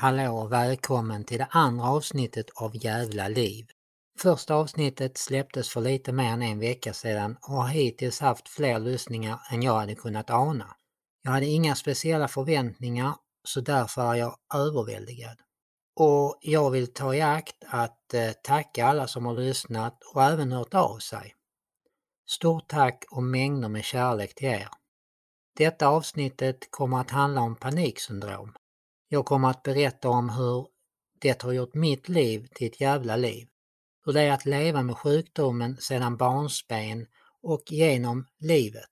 Hallå och välkommen till det andra avsnittet av Jävla liv. Första avsnittet släpptes för lite mer än en vecka sedan och har hittills haft fler lyssningar än jag hade kunnat ana. Jag hade inga speciella förväntningar så därför är jag överväldigad. Och jag vill ta i akt att eh, tacka alla som har lyssnat och även hört av sig. Stort tack och mängder med kärlek till er. Detta avsnittet kommer att handla om paniksyndrom. Jag kommer att berätta om hur det har gjort mitt liv till ett jävla liv. Hur det är att leva med sjukdomen sedan barnsben och genom livet.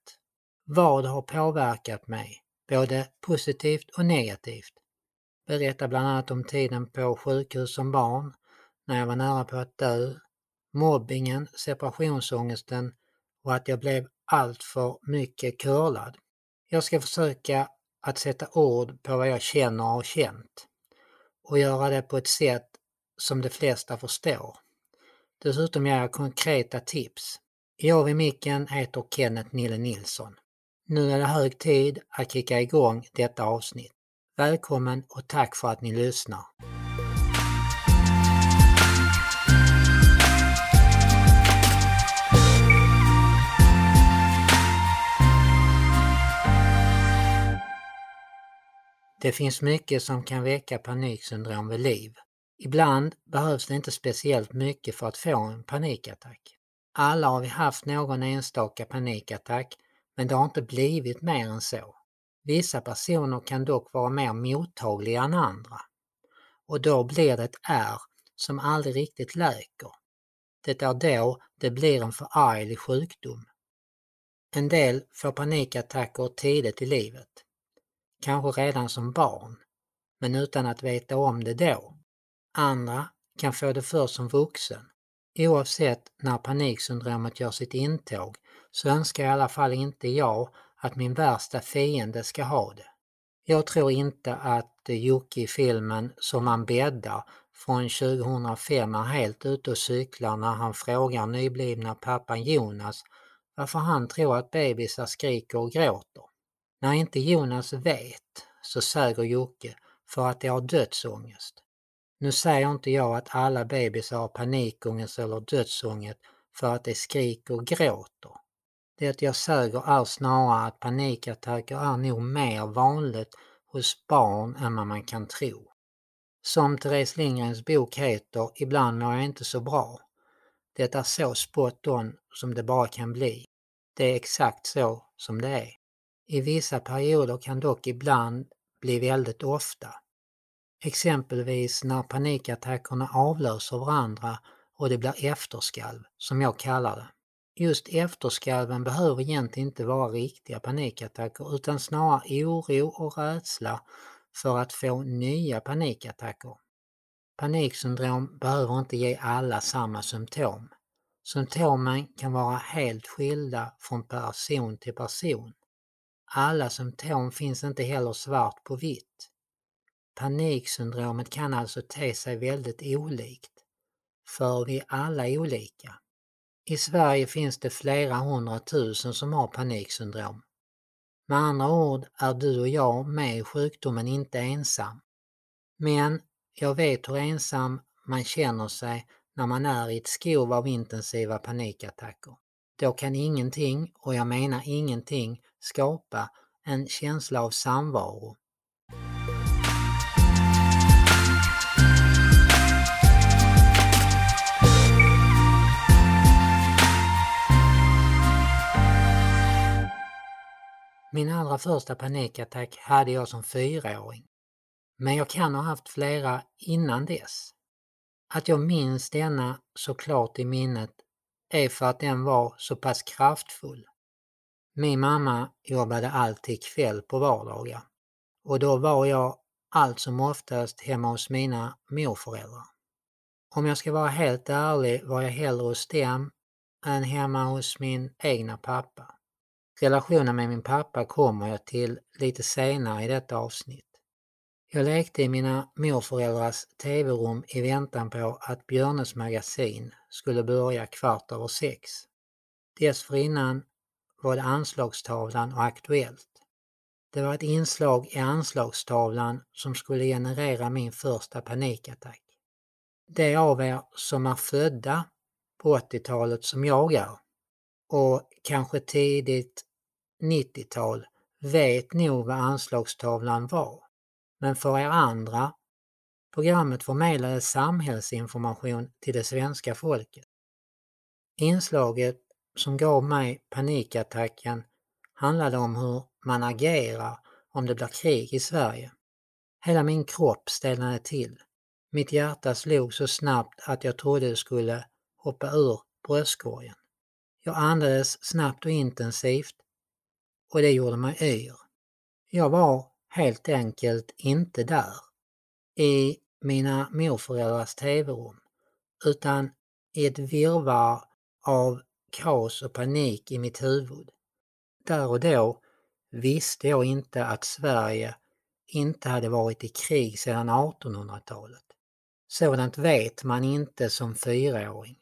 Vad har påverkat mig, både positivt och negativt? Berätta bland annat om tiden på sjukhus som barn, när jag var nära på att dö, mobbingen, separationsångesten och att jag blev alltför mycket curlad. Jag ska försöka att sätta ord på vad jag känner och har känt och göra det på ett sätt som de flesta förstår. Dessutom ger jag konkreta tips. Jag vid micken heter Kenneth Nille Nilsson. Nu är det hög tid att kicka igång detta avsnitt. Välkommen och tack för att ni lyssnar. Det finns mycket som kan väcka paniksyndrom vid liv. Ibland behövs det inte speciellt mycket för att få en panikattack. Alla har vi haft någon enstaka panikattack, men det har inte blivit mer än så. Vissa personer kan dock vara mer mottagliga än andra. Och då blir det ett R som aldrig riktigt läker. Det är då det blir en förarglig sjukdom. En del får panikattacker tidigt i livet kanske redan som barn, men utan att veta om det då. Andra kan få det först som vuxen. Oavsett när paniksyndromet gör sitt intåg så önskar i alla fall inte jag att min värsta fiende ska ha det. Jag tror inte att eh, Jocke i filmen Som man bäddar från 2005 är helt ute och cyklar när han frågar nyblivna pappan Jonas varför han tror att bebisar skriker och gråter. När inte Jonas vet så säger Jocke för att de har dödsångest. Nu säger inte jag att alla bebisar har panikångest eller dödsångest för att de skriker och gråter. Det jag säger är snarare att panikattacker är nog mer vanligt hos barn än vad man kan tro. Som Therese Lindgrens bok heter Ibland mår jag inte så bra. Det är så spot on som det bara kan bli. Det är exakt så som det är. I vissa perioder kan dock ibland bli väldigt ofta. Exempelvis när panikattackerna avlöser varandra och det blir efterskalv, som jag kallar det. Just efterskalven behöver egentligen inte vara riktiga panikattacker utan snarare oro och rädsla för att få nya panikattacker. Paniksyndrom behöver inte ge alla samma symptom. Symptomen kan vara helt skilda från person till person. Alla symptom finns inte heller svart på vitt. Paniksyndromet kan alltså te sig väldigt olikt, för vi är alla olika. I Sverige finns det flera hundratusen som har paniksyndrom. Med andra ord är du och jag med i sjukdomen inte ensam. Men jag vet hur ensam man känner sig när man är i ett skov av intensiva panikattacker. Då kan ingenting, och jag menar ingenting, skapa en känsla av samvaro. Min allra första panikattack hade jag som fyraåring. Men jag kan ha haft flera innan dess. Att jag minns denna såklart i minnet är för att den var så pass kraftfull. Min mamma jobbade alltid kväll på vardagar och då var jag allt som oftast hemma hos mina morföräldrar. Om jag ska vara helt ärlig var jag hellre hos dem än hemma hos min egna pappa. Relationen med min pappa kommer jag till lite senare i detta avsnitt. Jag lekte i mina morföräldrars tv-rum i väntan på att Björnes magasin skulle börja kvart över sex. Dessförinnan var det Anslagstavlan och Aktuellt. Det var ett inslag i anslagstavlan som skulle generera min första panikattack. De av er som är födda på 80-talet som jag är och kanske tidigt 90-tal vet nog vad anslagstavlan var. Men för er andra, programmet förmedlade samhällsinformation till det svenska folket. Inslaget som gav mig panikattacken handlade om hur man agerar om det blir krig i Sverige. Hela min kropp stelnade till. Mitt hjärta slog så snabbt att jag trodde det skulle hoppa ur bröstkorgen. Jag andades snabbt och intensivt och det gjorde mig yr. Jag var helt enkelt inte där i mina morföräldrars tv-rum utan i ett virrvarr av kaos och panik i mitt huvud. Där och då visste jag inte att Sverige inte hade varit i krig sedan 1800-talet. Sådant vet man inte som fyraåring.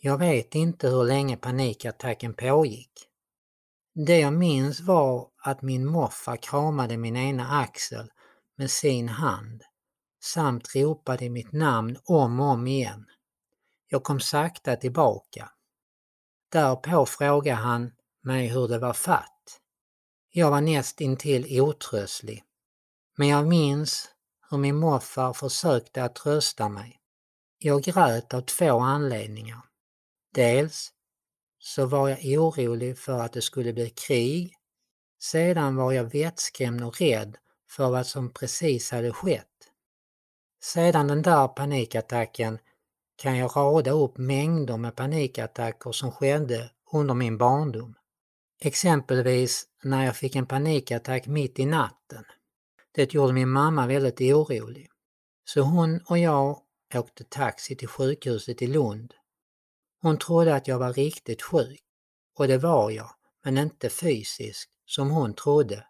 Jag vet inte hur länge panikattacken pågick. Det jag minns var att min morfar kramade min ena axel med sin hand samt ropade mitt namn om och om igen. Jag kom sakta tillbaka. Därpå frågade han mig hur det var fatt. Jag var näst intill otröstlig. Men jag minns hur min morfar försökte att trösta mig. Jag grät av två anledningar. Dels så var jag orolig för att det skulle bli krig. Sedan var jag vettskrämd och rädd för vad som precis hade skett. Sedan den där panikattacken kan jag rada upp mängder med panikattacker som skedde under min barndom. Exempelvis när jag fick en panikattack mitt i natten. Det gjorde min mamma väldigt orolig. Så hon och jag åkte taxi till sjukhuset i Lund. Hon trodde att jag var riktigt sjuk. Och det var jag, men inte fysiskt, som hon trodde.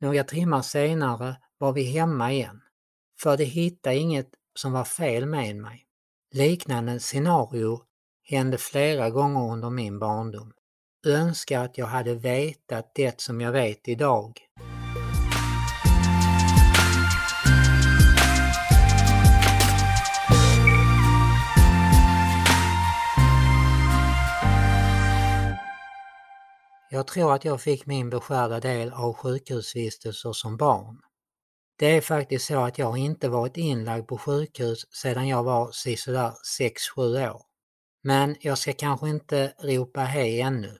Några timmar senare var vi hemma igen. För de hittade inget som var fel med mig. Liknande scenario hände flera gånger under min barndom. Önskar att jag hade vetat det som jag vet idag. Jag tror att jag fick min beskärda del av sjukhusvistelser som barn. Det är faktiskt så att jag inte varit inlagd på sjukhus sedan jag var sisådär 6-7 år. Men jag ska kanske inte ropa hej ännu.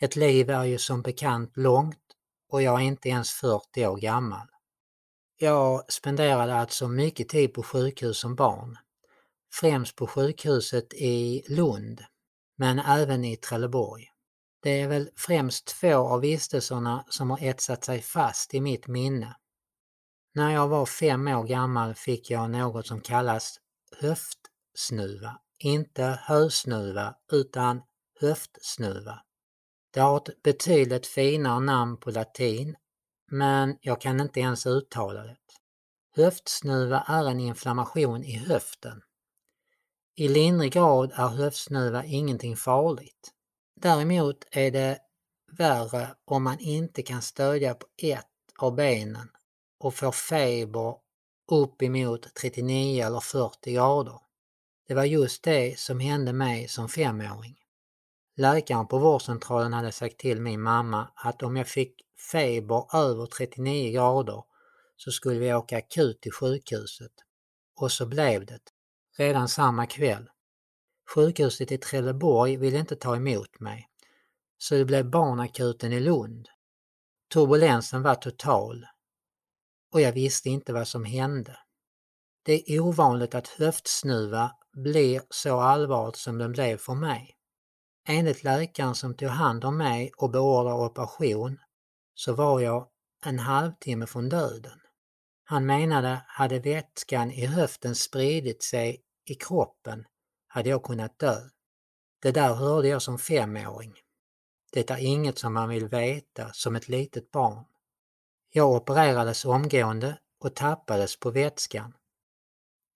Ett liv är ju som bekant långt och jag är inte ens 40 år gammal. Jag spenderade alltså mycket tid på sjukhus som barn. Främst på sjukhuset i Lund, men även i Trelleborg. Det är väl främst två av vistelserna som har etsat sig fast i mitt minne. När jag var fem år gammal fick jag något som kallas höftsnuva. Inte hösnuva utan höftsnuva. Det har ett betydligt finare namn på latin, men jag kan inte ens uttala det. Höftsnuva är en inflammation i höften. I lindrig grad är höftsnuva ingenting farligt. Däremot är det värre om man inte kan stödja på ett av benen och får feber upp emot 39 eller 40 grader. Det var just det som hände mig som femåring. Läkaren på vårdcentralen hade sagt till min mamma att om jag fick feber över 39 grader så skulle vi åka akut till sjukhuset. Och så blev det. Redan samma kväll. Sjukhuset i Trelleborg ville inte ta emot mig. Så det blev barnakuten i Lund. Turbulensen var total. Och jag visste inte vad som hände. Det är ovanligt att höftsnuva blir så allvarligt som den blev för mig. Enligt läkaren som tog hand om mig och beordrade operation så var jag en halvtimme från döden. Han menade hade vätskan i höften spridit sig i kroppen hade jag kunnat dö. Det där hörde jag som femåring. Det är inget som man vill veta som ett litet barn. Jag opererades omgående och tappades på vätskan.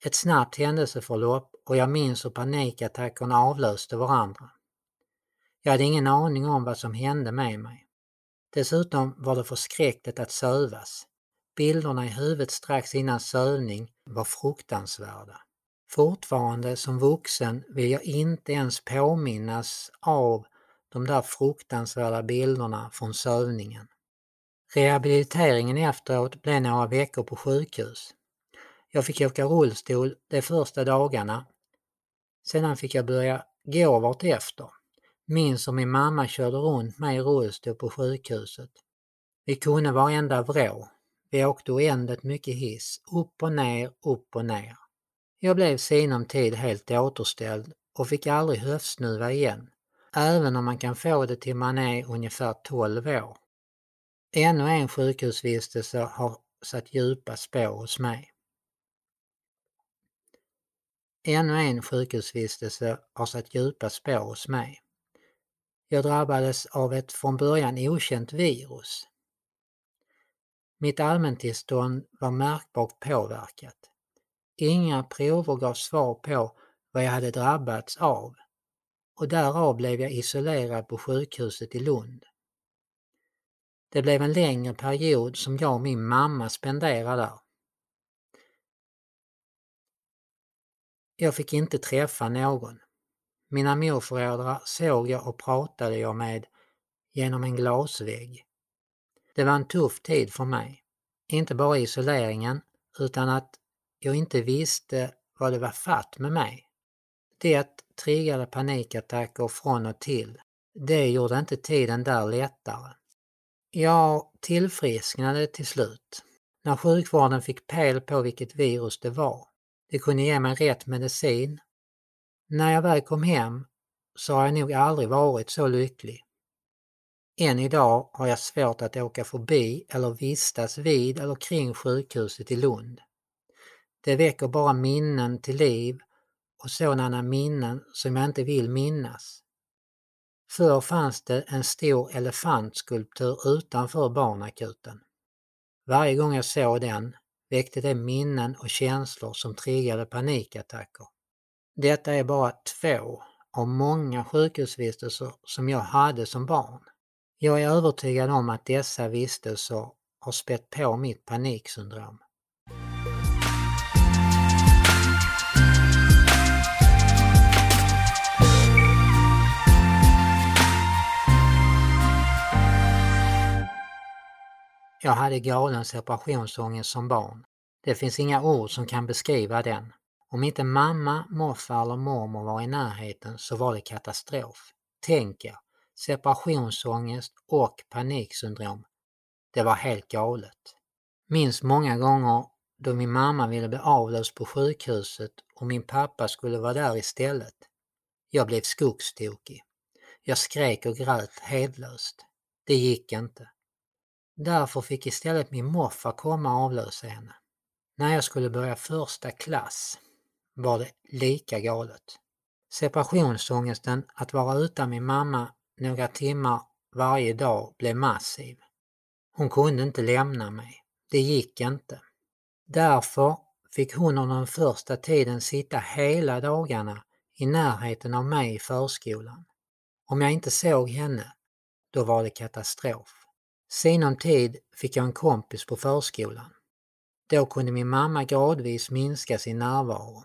Ett snabbt händelseförlopp och jag minns hur panikattackerna avlöste varandra. Jag hade ingen aning om vad som hände med mig. Dessutom var det förskräckligt att sövas. Bilderna i huvudet strax innan sövning var fruktansvärda. Fortfarande som vuxen vill jag inte ens påminnas av de där fruktansvärda bilderna från sövningen. Rehabiliteringen efteråt blev några veckor på sjukhus. Jag fick åka rullstol de första dagarna. Sedan fick jag börja gå vartefter. Minns hur min mamma körde runt mig i rullstol på sjukhuset. Vi kunde varenda vrå. Vi åkte oändligt mycket hiss, upp och ner, upp och ner. Jag blev sinom tid helt återställd och fick aldrig höftsnuva igen, även om man kan få det till man är ungefär 12 år. Ännu en sjukhusvistelse har satt djupa spår hos mig. Ännu en sjukhusvistelse har satt djupa spår hos mig. Jag drabbades av ett från början okänt virus. Mitt allmäntillstånd var märkbart påverkat. Inga prover gav svar på vad jag hade drabbats av och därav blev jag isolerad på sjukhuset i Lund. Det blev en längre period som jag och min mamma spenderade där. Jag fick inte träffa någon. Mina morföräldrar såg jag och pratade jag med genom en glasvägg. Det var en tuff tid för mig. Inte bara isoleringen, utan att jag inte visste vad det var fatt med mig. Det triggade panikattacker från och till. Det gjorde inte tiden där lättare. Jag tillfrisknade till slut. När sjukvården fick pel på vilket virus det var. Det kunde ge mig rätt medicin. När jag väl kom hem så har jag nog aldrig varit så lycklig. Än idag har jag svårt att åka förbi eller vistas vid eller kring sjukhuset i Lund. Det väcker bara minnen till liv och sådana minnen som jag inte vill minnas. Förr fanns det en stor elefantskulptur utanför barnakuten. Varje gång jag såg den väckte det minnen och känslor som triggade panikattacker. Detta är bara två av många sjukhusvistelser som jag hade som barn. Jag är övertygad om att dessa vistelser har spett på mitt paniksyndrom. Jag hade galen separationsångest som barn. Det finns inga ord som kan beskriva den. Om inte mamma, morfar eller mormor var i närheten så var det katastrof. Tänk er, separationsångest och paniksyndrom. Det var helt galet. Minns många gånger då min mamma ville bli avlöst på sjukhuset och min pappa skulle vara där istället. Jag blev skogstokig. Jag skrek och grät hedlöst. Det gick inte. Därför fick istället min morfar komma och avlösa henne. När jag skulle börja första klass var det lika galet. Separationsångesten att vara utan min mamma några timmar varje dag blev massiv. Hon kunde inte lämna mig. Det gick inte. Därför fick hon under den första tiden sitta hela dagarna i närheten av mig i förskolan. Om jag inte såg henne, då var det katastrof. Sinom tid fick jag en kompis på förskolan. Då kunde min mamma gradvis minska sin närvaro.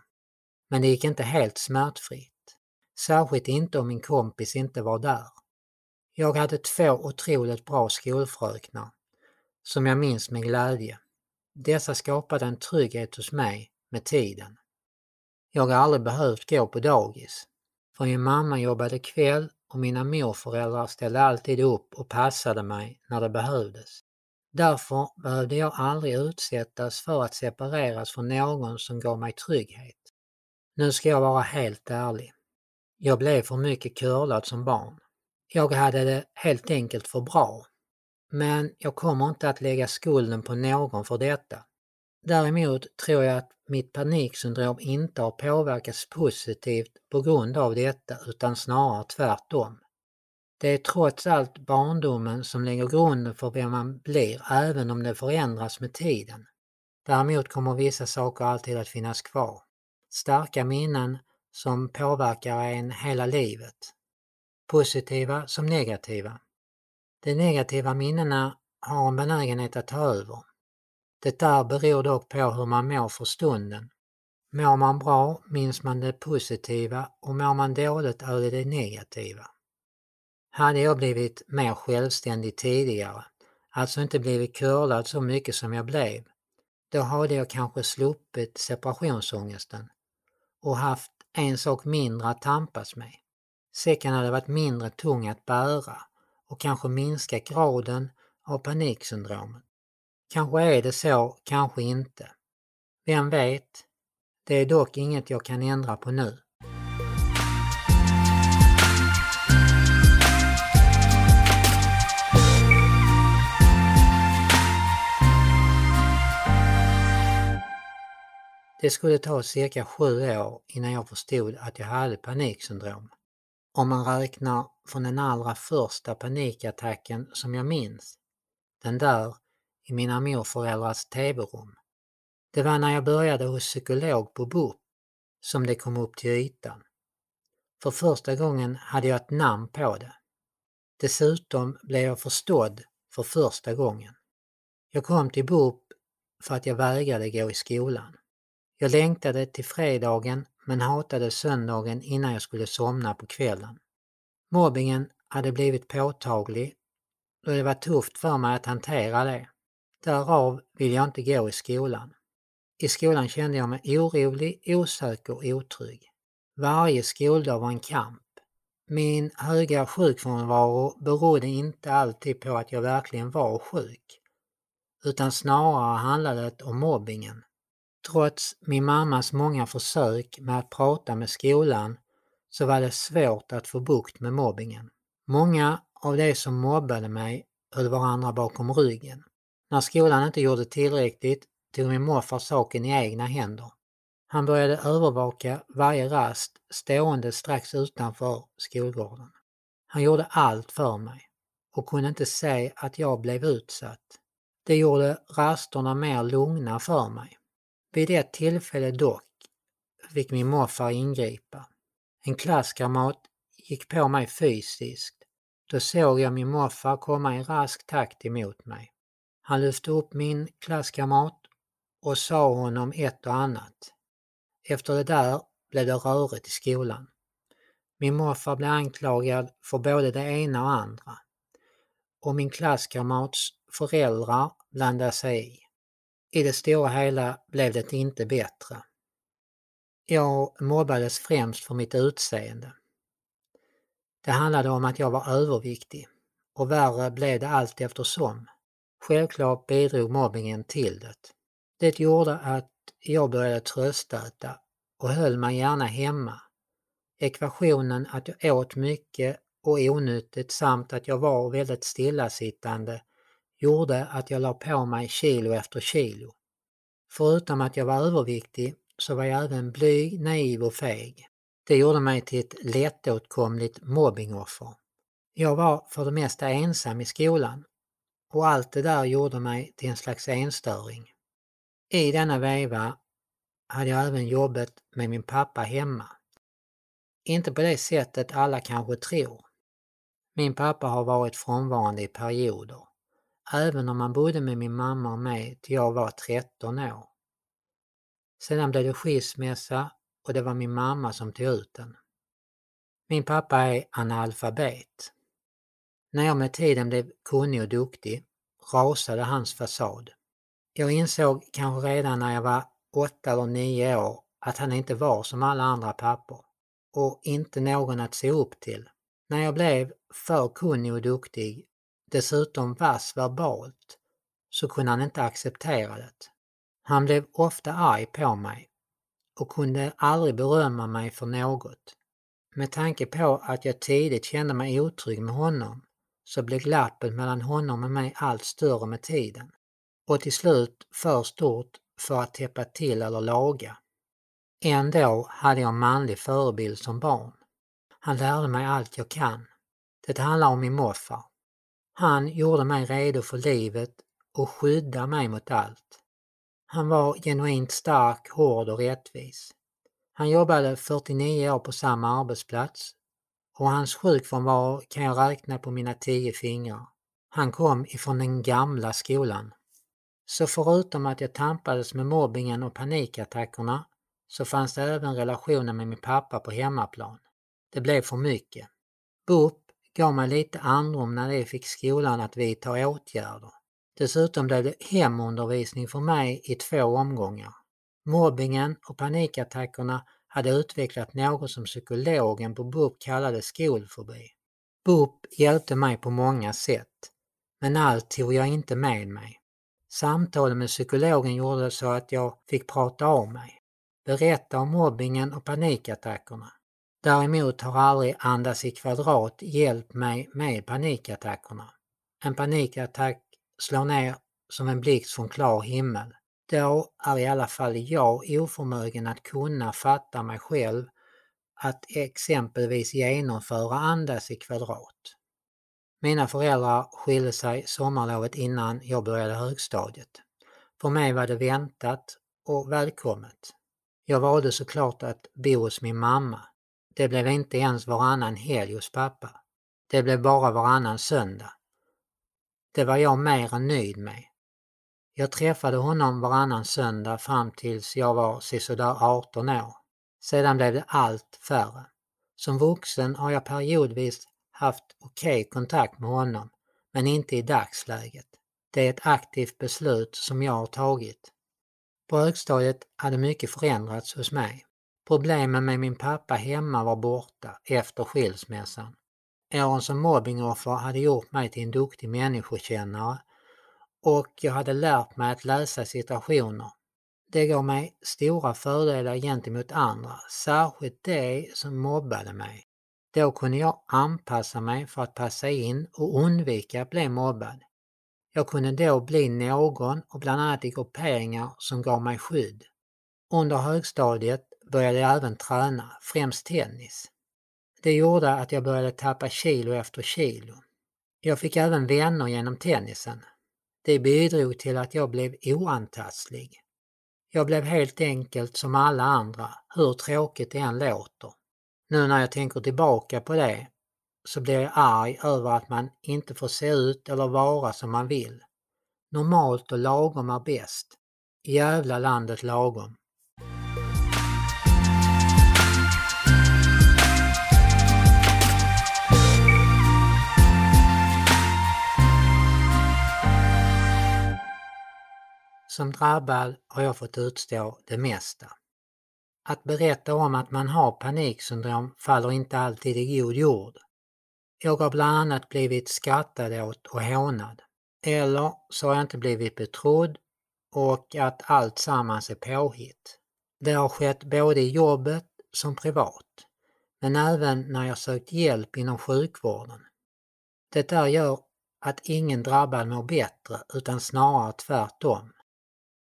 Men det gick inte helt smärtfritt. Särskilt inte om min kompis inte var där. Jag hade två otroligt bra skolfröknar som jag minns med glädje. Dessa skapade en trygghet hos mig med tiden. Jag har aldrig behövt gå på dagis. För min mamma jobbade kväll och mina morföräldrar ställde alltid upp och passade mig när det behövdes. Därför behövde jag aldrig utsättas för att separeras från någon som gav mig trygghet. Nu ska jag vara helt ärlig. Jag blev för mycket curlad som barn. Jag hade det helt enkelt för bra. Men jag kommer inte att lägga skulden på någon för detta. Däremot tror jag att mitt paniksyndrom inte har påverkats positivt på grund av detta utan snarare tvärtom. Det är trots allt barndomen som lägger grunden för vem man blir även om det förändras med tiden. Däremot kommer vissa saker alltid att finnas kvar. Starka minnen som påverkar en hela livet. Positiva som negativa. De negativa minnena har en benägenhet att ta över. Det där beror dock på hur man mår för stunden. Mår man bra minns man det positiva och mår man dåligt är det det negativa. Hade jag blivit mer självständig tidigare, alltså inte blivit curlad så mycket som jag blev, då hade jag kanske sluppit separationsångesten och haft en sak mindre att tampas med. Säcken hade varit mindre tung att bära och kanske minska graden av paniksyndromet. Kanske är det så, kanske inte. Vem vet? Det är dock inget jag kan ändra på nu. Det skulle ta cirka sju år innan jag förstod att jag hade paniksyndrom. Om man räknar från den allra första panikattacken som jag minns. Den där i mina morföräldrars tv-rum. Det var när jag började hos psykolog på BUP som det kom upp till ytan. För första gången hade jag ett namn på det. Dessutom blev jag förstådd för första gången. Jag kom till BUP för att jag vägrade gå i skolan. Jag längtade till fredagen men hatade söndagen innan jag skulle somna på kvällen. Mobbingen hade blivit påtaglig och det var tufft för mig att hantera det. Därav vill jag inte gå i skolan. I skolan kände jag mig orolig, osäker och otrygg. Varje skoldag var en kamp. Min höga sjukfrånvaro berodde inte alltid på att jag verkligen var sjuk, utan snarare handlade det om mobbingen. Trots min mammas många försök med att prata med skolan så var det svårt att få bukt med mobbingen. Många av de som mobbade mig höll varandra bakom ryggen. När skolan inte gjorde tillräckligt tog min morfar saken i egna händer. Han började övervaka varje rast stående strax utanför skolgården. Han gjorde allt för mig och kunde inte se att jag blev utsatt. Det gjorde rasterna mer lugna för mig. Vid ett tillfälle dock fick min morfar ingripa. En klasskamrat gick på mig fysiskt. Då såg jag min morfar komma i rask takt emot mig. Han lyfte upp min klasskamrat och sa honom ett och annat. Efter det där blev det rörigt i skolan. Min morfar blev anklagad för både det ena och andra. Och min klasskamrats föräldrar blandade sig i. I det stora hela blev det inte bättre. Jag mobbades främst för mitt utseende. Det handlade om att jag var överviktig och värre blev det allt eftersom. Självklart bidrog mobbingen till det. Det gjorde att jag började tröstäta och höll mig gärna hemma. Ekvationen att jag åt mycket och onyttigt samt att jag var väldigt stillasittande gjorde att jag la på mig kilo efter kilo. Förutom att jag var överviktig så var jag även blyg, naiv och feg. Det gjorde mig till ett lättåtkomligt mobbingoffer. Jag var för det mesta ensam i skolan och allt det där gjorde mig till en slags enstöring. I denna veva hade jag även jobbet med min pappa hemma. Inte på det sättet alla kanske tror. Min pappa har varit frånvarande i perioder, även om han bodde med min mamma och mig till jag var 13 år. Sedan blev det skilsmässa och det var min mamma som tog ut den. Min pappa är analfabet. När jag med tiden blev kunnig och duktig rasade hans fasad. Jag insåg kanske redan när jag var åtta eller nio år att han inte var som alla andra pappor och inte någon att se upp till. När jag blev för kunnig och duktig, dessutom vass verbalt, så kunde han inte acceptera det. Han blev ofta arg på mig och kunde aldrig berömma mig för något. Med tanke på att jag tidigt kände mig otrygg med honom så blev glappet mellan honom och mig allt större med tiden och till slut för stort för att täppa till eller laga. Ändå hade jag en manlig förebild som barn. Han lärde mig allt jag kan. Det handlar om min morfar. Han gjorde mig redo för livet och skyddade mig mot allt. Han var genuint stark, hård och rättvis. Han jobbade 49 år på samma arbetsplats och hans sjukfrånvaro kan jag räkna på mina tio fingrar. Han kom ifrån den gamla skolan. Så förutom att jag tampades med mobbingen och panikattackerna så fanns det även relationen med min pappa på hemmaplan. Det blev för mycket. BUP gav mig lite andrum när de fick skolan att vidta åtgärder. Dessutom blev det hemundervisning för mig i två omgångar. Mobbingen och panikattackerna hade utvecklat något som psykologen på BUP kallade skolfobi. BUP hjälpte mig på många sätt, men allt tog jag inte med mig. Samtalen med psykologen gjorde så att jag fick prata av mig, berätta om mobbingen och panikattackerna. Däremot har aldrig Andas i kvadrat hjälpt mig med panikattackerna. En panikattack slår ner som en blixt från klar himmel. Då är i alla fall jag oförmögen att kunna fatta mig själv att exempelvis genomföra Andas i kvadrat. Mina föräldrar skilde sig sommarlovet innan jag började högstadiet. För mig var det väntat och välkommet. Jag valde såklart att bo hos min mamma. Det blev inte ens varannan helg hos pappa. Det blev bara varannan söndag. Det var jag mer än nöjd med. Jag träffade honom varannan söndag fram tills jag var sisådär 18 år. Sedan blev det allt färre. Som vuxen har jag periodvis haft okej okay kontakt med honom, men inte i dagsläget. Det är ett aktivt beslut som jag har tagit. På högstadiet hade mycket förändrats hos mig. Problemen med min pappa hemma var borta efter skilsmässan. Åren som mobbingoffer hade gjort mig till en duktig människokännare och jag hade lärt mig att läsa situationer. Det gav mig stora fördelar gentemot andra, särskilt de som mobbade mig. Då kunde jag anpassa mig för att passa in och undvika att bli mobbad. Jag kunde då bli någon och bland annat i grupperingar som gav mig skydd. Under högstadiet började jag även träna, främst tennis. Det gjorde att jag började tappa kilo efter kilo. Jag fick även vänner genom tennisen. Det bidrog till att jag blev oantastlig. Jag blev helt enkelt som alla andra, hur tråkigt det än låter. Nu när jag tänker tillbaka på det så blir jag arg över att man inte får se ut eller vara som man vill. Normalt och lagom är bäst. Jävla landet lagom. Som drabbad har jag fått utstå det mesta. Att berätta om att man har paniksyndrom faller inte alltid i god jord. Jag har bland annat blivit skrattad åt och hånad. Eller så har jag inte blivit betrodd och att allt sammans är påhitt. Det har skett både i jobbet som privat, men även när jag sökt hjälp inom sjukvården. Det där gör att ingen drabbad mår bättre utan snarare tvärtom.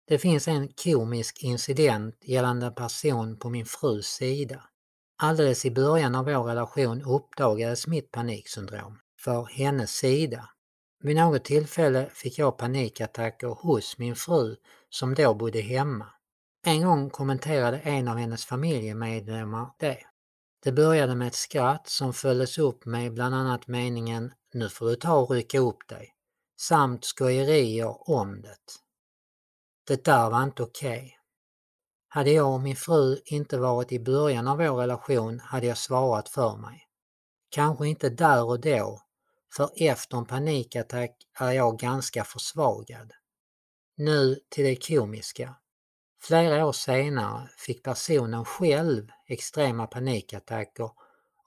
Det finns en komisk incident gällande en person på min frus sida. Alldeles i början av vår relation uppdagades mitt paniksyndrom för hennes sida. Vid något tillfälle fick jag panikattacker hos min fru som då bodde hemma. En gång kommenterade en av hennes familjemedlemmar det. Det började med ett skratt som följdes upp med bland annat meningen ”nu får du ta och rycka upp dig” samt skojerier om det. Det där var inte okej. Okay. Hade jag och min fru inte varit i början av vår relation hade jag svarat för mig. Kanske inte där och då, för efter en panikattack är jag ganska försvagad. Nu till det komiska. Flera år senare fick personen själv extrema panikattacker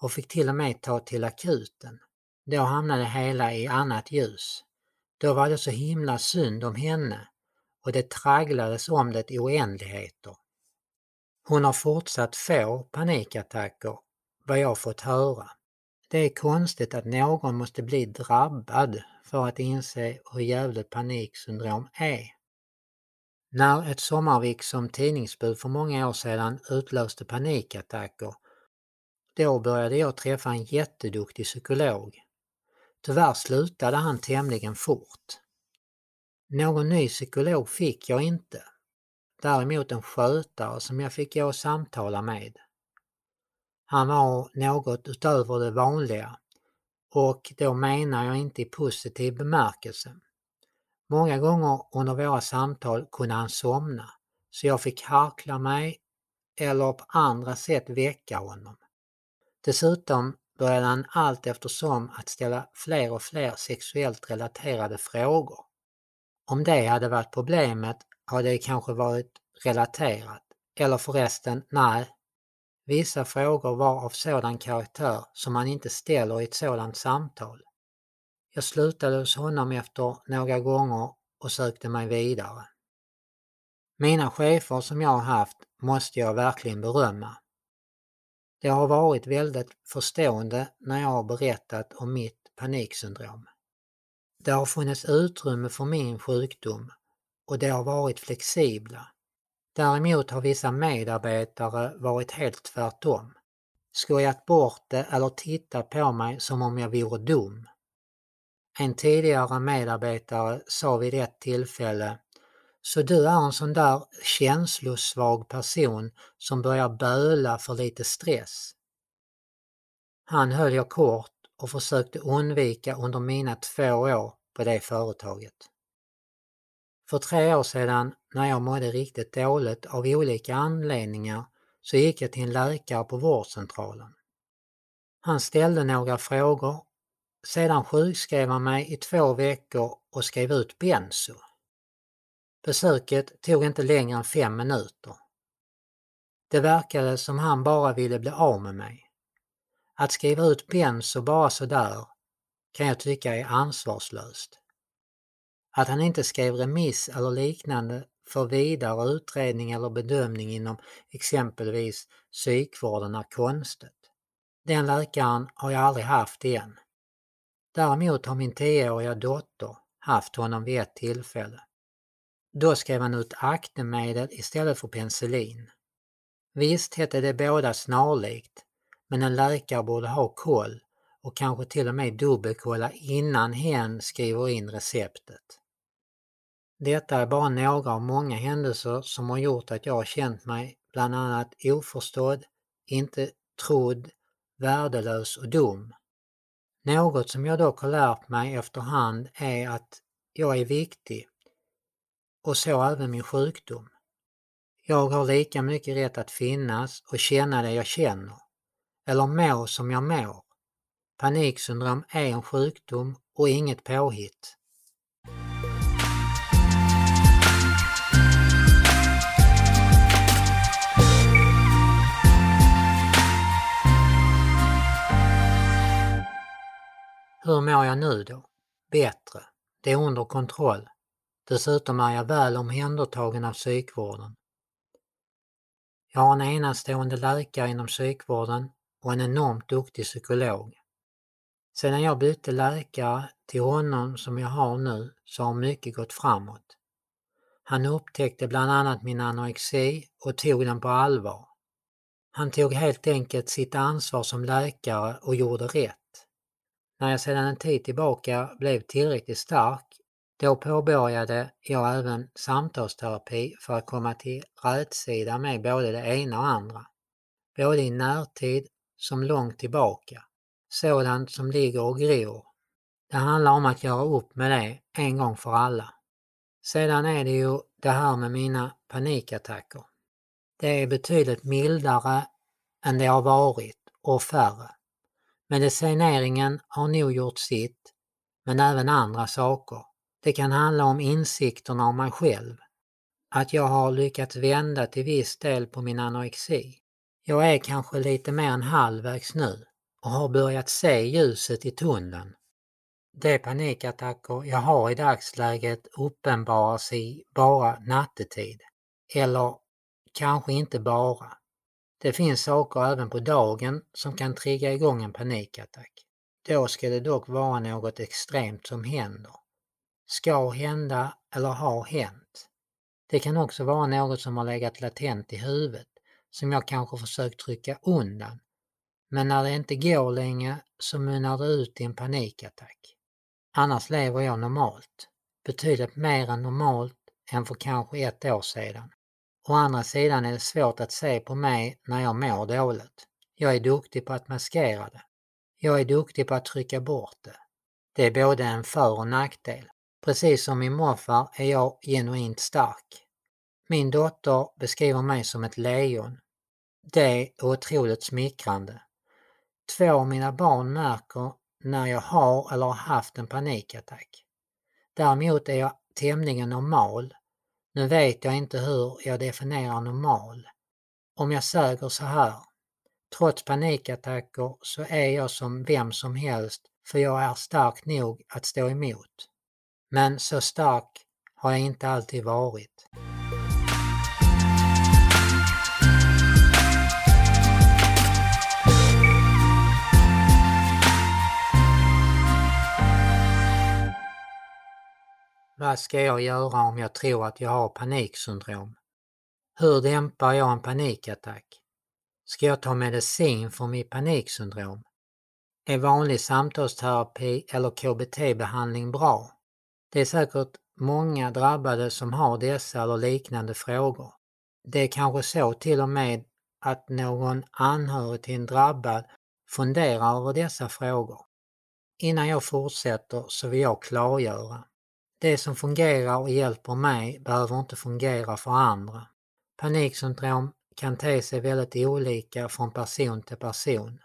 och fick till och med ta till akuten. Då hamnade hela i annat ljus. Då var det så himla synd om henne och det tragglades om det i oändligheter. Hon har fortsatt få panikattacker, vad jag fått höra. Det är konstigt att någon måste bli drabbad för att inse hur jävligt paniksyndrom är. När ett sommarvik som tidningsbud för många år sedan utlöste panikattacker, då började jag träffa en jätteduktig psykolog. Tyvärr slutade han tämligen fort. Någon ny psykolog fick jag inte. Däremot en skötare som jag fick gå och samtala med. Han var något utöver det vanliga och då menar jag inte i positiv bemärkelse. Många gånger under våra samtal kunde han somna, så jag fick harkla mig eller på andra sätt väcka honom. Dessutom började han allt eftersom att ställa fler och fler sexuellt relaterade frågor. Om det hade varit problemet hade det kanske varit relaterat. Eller förresten, nej. Vissa frågor var av sådan karaktär som man inte ställer i ett sådant samtal. Jag slutade hos honom efter några gånger och sökte mig vidare. Mina chefer som jag har haft måste jag verkligen berömma. De har varit väldigt förstående när jag har berättat om mitt paniksyndrom. Det har funnits utrymme för min sjukdom och de har varit flexibla. Däremot har vissa medarbetare varit helt tvärtom. Skojat bort det eller tittat på mig som om jag vore dum. En tidigare medarbetare sa vid ett tillfälle så du är en sån där känslosvag person som börjar böla för lite stress. Han höll jag kort och försökte undvika under mina två år på det företaget. För tre år sedan när jag mådde riktigt dåligt av olika anledningar så gick jag till en läkare på vårdcentralen. Han ställde några frågor. Sedan sjukskrev han mig i två veckor och skrev ut benzo. Besöket tog inte längre än fem minuter. Det verkade som han bara ville bli av med mig. Att skriva ut benzo bara sådär kan jag tycka är ansvarslöst. Att han inte skrev remiss eller liknande för vidare utredning eller bedömning inom exempelvis psykvården är konstigt. Den läkaren har jag aldrig haft igen. Däremot har min tioåriga dotter haft honom vid ett tillfälle. Då skrev han ut aknemedel istället för penicillin. Visst hette det båda snarlikt, men en läkare borde ha koll och kanske till och med dubbelkolla innan hen skriver in receptet. Detta är bara några av många händelser som har gjort att jag har känt mig bland annat oförstådd, inte trodd, värdelös och dum. Något som jag dock har lärt mig efterhand är att jag är viktig och så även min sjukdom. Jag har lika mycket rätt att finnas och känna det jag känner, eller må som jag mår. Paniksyndrom är en sjukdom och inget påhitt. Hur mår jag nu då? Bättre. Det är under kontroll. Dessutom är jag väl omhändertagen av psykvården. Jag har en enastående läkare inom psykvården och en enormt duktig psykolog. Sedan jag bytte läkare till honom som jag har nu så har mycket gått framåt. Han upptäckte bland annat min anorexi och tog den på allvar. Han tog helt enkelt sitt ansvar som läkare och gjorde rätt. När jag sedan en tid tillbaka blev tillräckligt stark, då påbörjade jag även samtalsterapi för att komma till rätsida med både det ena och andra. Både i närtid som långt tillbaka. Sådant som ligger och gror. Det handlar om att göra upp med det en gång för alla. Sedan är det ju det här med mina panikattacker. Det är betydligt mildare än det har varit och färre. Medicineringen har nog gjort sitt, men även andra saker. Det kan handla om insikterna om mig själv. Att jag har lyckats vända till viss del på min anorexi. Jag är kanske lite mer än halvvägs nu och har börjat se ljuset i tunneln. De panikattacker jag har i dagsläget uppenbarar sig bara nattetid. Eller kanske inte bara. Det finns saker även på dagen som kan trigga igång en panikattack. Då ska det dock vara något extremt som händer. Ska hända eller har hänt. Det kan också vara något som har legat latent i huvudet, som jag kanske försökt trycka undan. Men när det inte går länge så mynnar det ut i en panikattack. Annars lever jag normalt. Betydligt mer än normalt än för kanske ett år sedan. Å andra sidan är det svårt att se på mig när jag mår dåligt. Jag är duktig på att maskera det. Jag är duktig på att trycka bort det. Det är både en för och nackdel. Precis som min morfar är jag genuint stark. Min dotter beskriver mig som ett lejon. Det är otroligt smickrande. Två av mina barn märker när jag har eller har haft en panikattack. Däremot är jag tämligen normal. Nu vet jag inte hur jag definierar normal. Om jag säger så här. Trots panikattacker så är jag som vem som helst för jag är stark nog att stå emot. Men så stark har jag inte alltid varit. Vad ska jag göra om jag tror att jag har paniksyndrom? Hur dämpar jag en panikattack? Ska jag ta medicin för mitt paniksyndrom? Är vanlig samtalsterapi eller KBT-behandling bra? Det är säkert många drabbade som har dessa eller liknande frågor. Det är kanske så till och med att någon anhörig till en drabbad funderar över dessa frågor. Innan jag fortsätter så vill jag klargöra. Det som fungerar och hjälper mig behöver inte fungera för andra. Paniksyndrom kan te sig väldigt olika från person till person.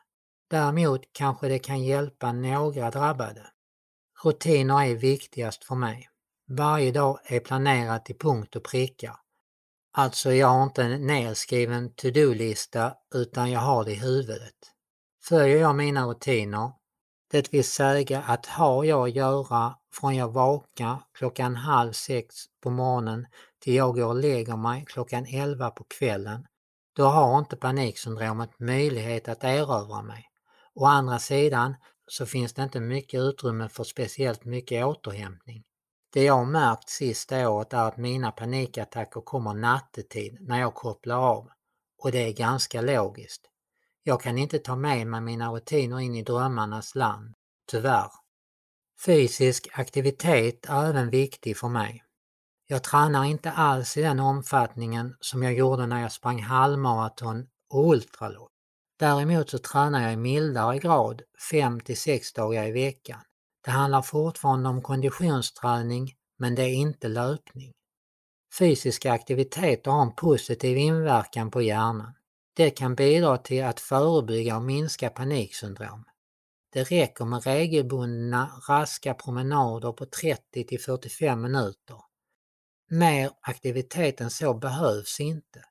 Däremot kanske det kan hjälpa några drabbade. Rutiner är viktigast för mig. Varje dag är planerad till punkt och pricka. Alltså jag har inte en nedskriven to-do-lista utan jag har det i huvudet. Följer jag mina rutiner, det vill säga att har jag att göra från jag vaknar klockan halv sex på morgonen till jag går och lägger mig klockan elva på kvällen, då har inte paniksyndromet möjlighet att erövra mig. Å andra sidan så finns det inte mycket utrymme för speciellt mycket återhämtning. Det jag har märkt sista året är att mina panikattacker kommer nattetid när jag kopplar av och det är ganska logiskt. Jag kan inte ta med mig mina rutiner in i drömmarnas land, tyvärr. Fysisk aktivitet är även viktig för mig. Jag tränar inte alls i den omfattningen som jag gjorde när jag sprang halvmaraton och ultralopp. Däremot så tränar jag i mildare grad 5 till 6 dagar i veckan. Det handlar fortfarande om konditionsträning men det är inte löpning. Fysiska aktiviteter har en positiv inverkan på hjärnan. Det kan bidra till att förebygga och minska paniksyndrom. Det räcker med regelbundna raska promenader på 30 till 45 minuter. Mer aktivitet än så behövs inte.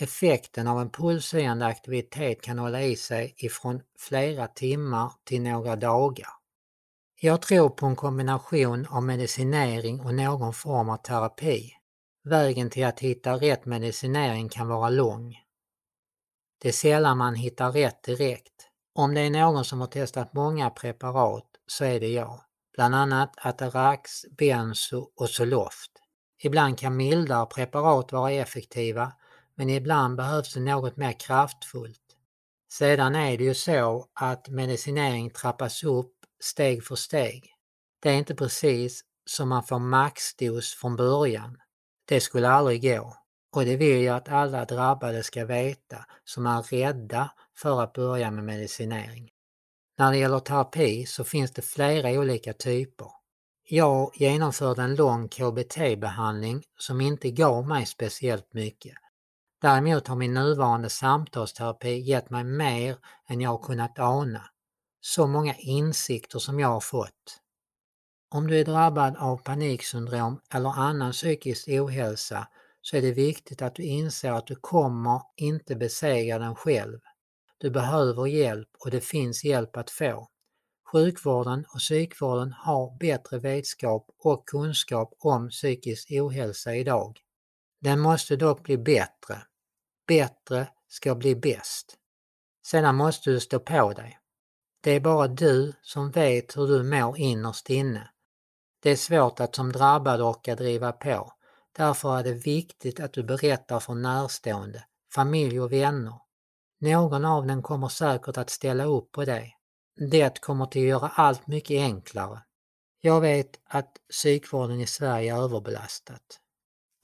Effekten av en pulshöjande aktivitet kan hålla i sig ifrån flera timmar till några dagar. Jag tror på en kombination av medicinering och någon form av terapi. Vägen till att hitta rätt medicinering kan vara lång. Det är sällan man hittar rätt direkt. Om det är någon som har testat många preparat så är det jag. Bland annat Atarax, Benzo och Zoloft. Ibland kan mildare preparat vara effektiva men ibland behövs det något mer kraftfullt. Sedan är det ju så att medicinering trappas upp steg för steg. Det är inte precis som man får maxdos från början. Det skulle aldrig gå. Och det vill jag att alla drabbade ska veta som är rädda för att börja med medicinering. När det gäller terapi så finns det flera olika typer. Jag genomförde en lång KBT-behandling som inte gav mig speciellt mycket. Däremot har min nuvarande samtalsterapi gett mig mer än jag har kunnat ana. Så många insikter som jag har fått. Om du är drabbad av paniksyndrom eller annan psykisk ohälsa så är det viktigt att du inser att du kommer inte besegra den själv. Du behöver hjälp och det finns hjälp att få. Sjukvården och psykvården har bättre vetskap och kunskap om psykisk ohälsa idag. Den måste dock bli bättre. Bättre ska bli bäst. Sedan måste du stå på dig. Det är bara du som vet hur du mår innerst inne. Det är svårt att som drabbad orka driva på. Därför är det viktigt att du berättar för närstående, familj och vänner. Någon av dem kommer säkert att ställa upp på dig. Det kommer att göra allt mycket enklare. Jag vet att psykvården i Sverige är överbelastat.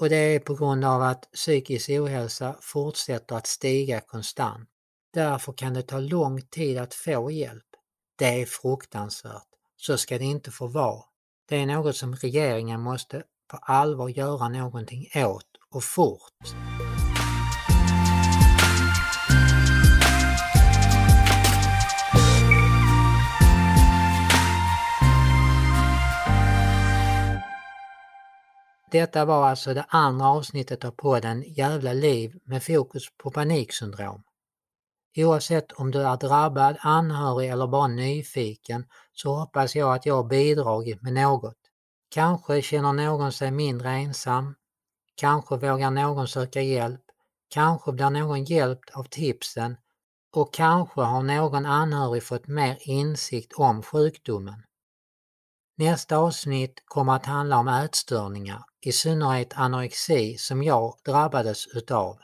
Och det är på grund av att psykisk ohälsa fortsätter att stiga konstant. Därför kan det ta lång tid att få hjälp. Det är fruktansvärt. Så ska det inte få vara. Det är något som regeringen måste på allvar göra någonting åt och fort. Detta var alltså det andra avsnittet av podden Jävla liv med fokus på paniksyndrom. Oavsett om du är drabbad, anhörig eller bara nyfiken så hoppas jag att jag bidragit med något. Kanske känner någon sig mindre ensam. Kanske vågar någon söka hjälp. Kanske blir någon hjälpt av tipsen och kanske har någon anhörig fått mer insikt om sjukdomen. Nästa avsnitt kommer att handla om ätstörningar, i synnerhet anorexi som jag drabbades utav.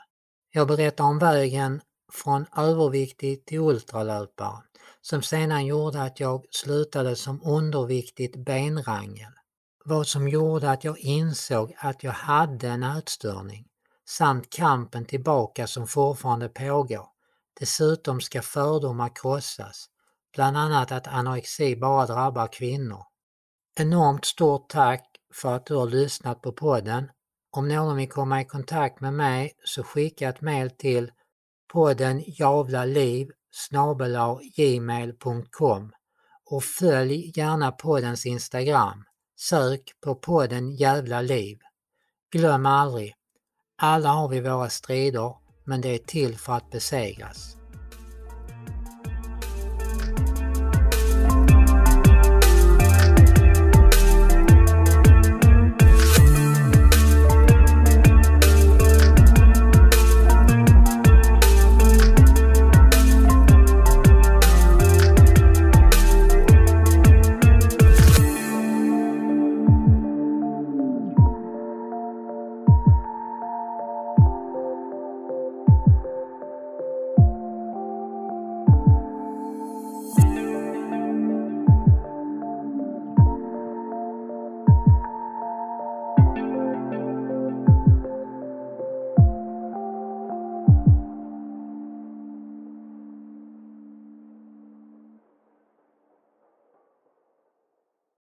Jag berättar om vägen från överviktig till ultralöpare som sedan gjorde att jag slutade som underviktigt benrangel. Vad som gjorde att jag insåg att jag hade en ätstörning samt kampen tillbaka som fortfarande pågår. Dessutom ska fördomar krossas, bland annat att anorexi bara drabbar kvinnor. Enormt stort tack för att du har lyssnat på podden. Om någon vill komma i kontakt med mig så skicka ett mejl till podden javlaliv gmail.com och följ gärna poddens Instagram. Sök på podden Jävla liv. Glöm aldrig, alla har vi våra strider men det är till för att besegras.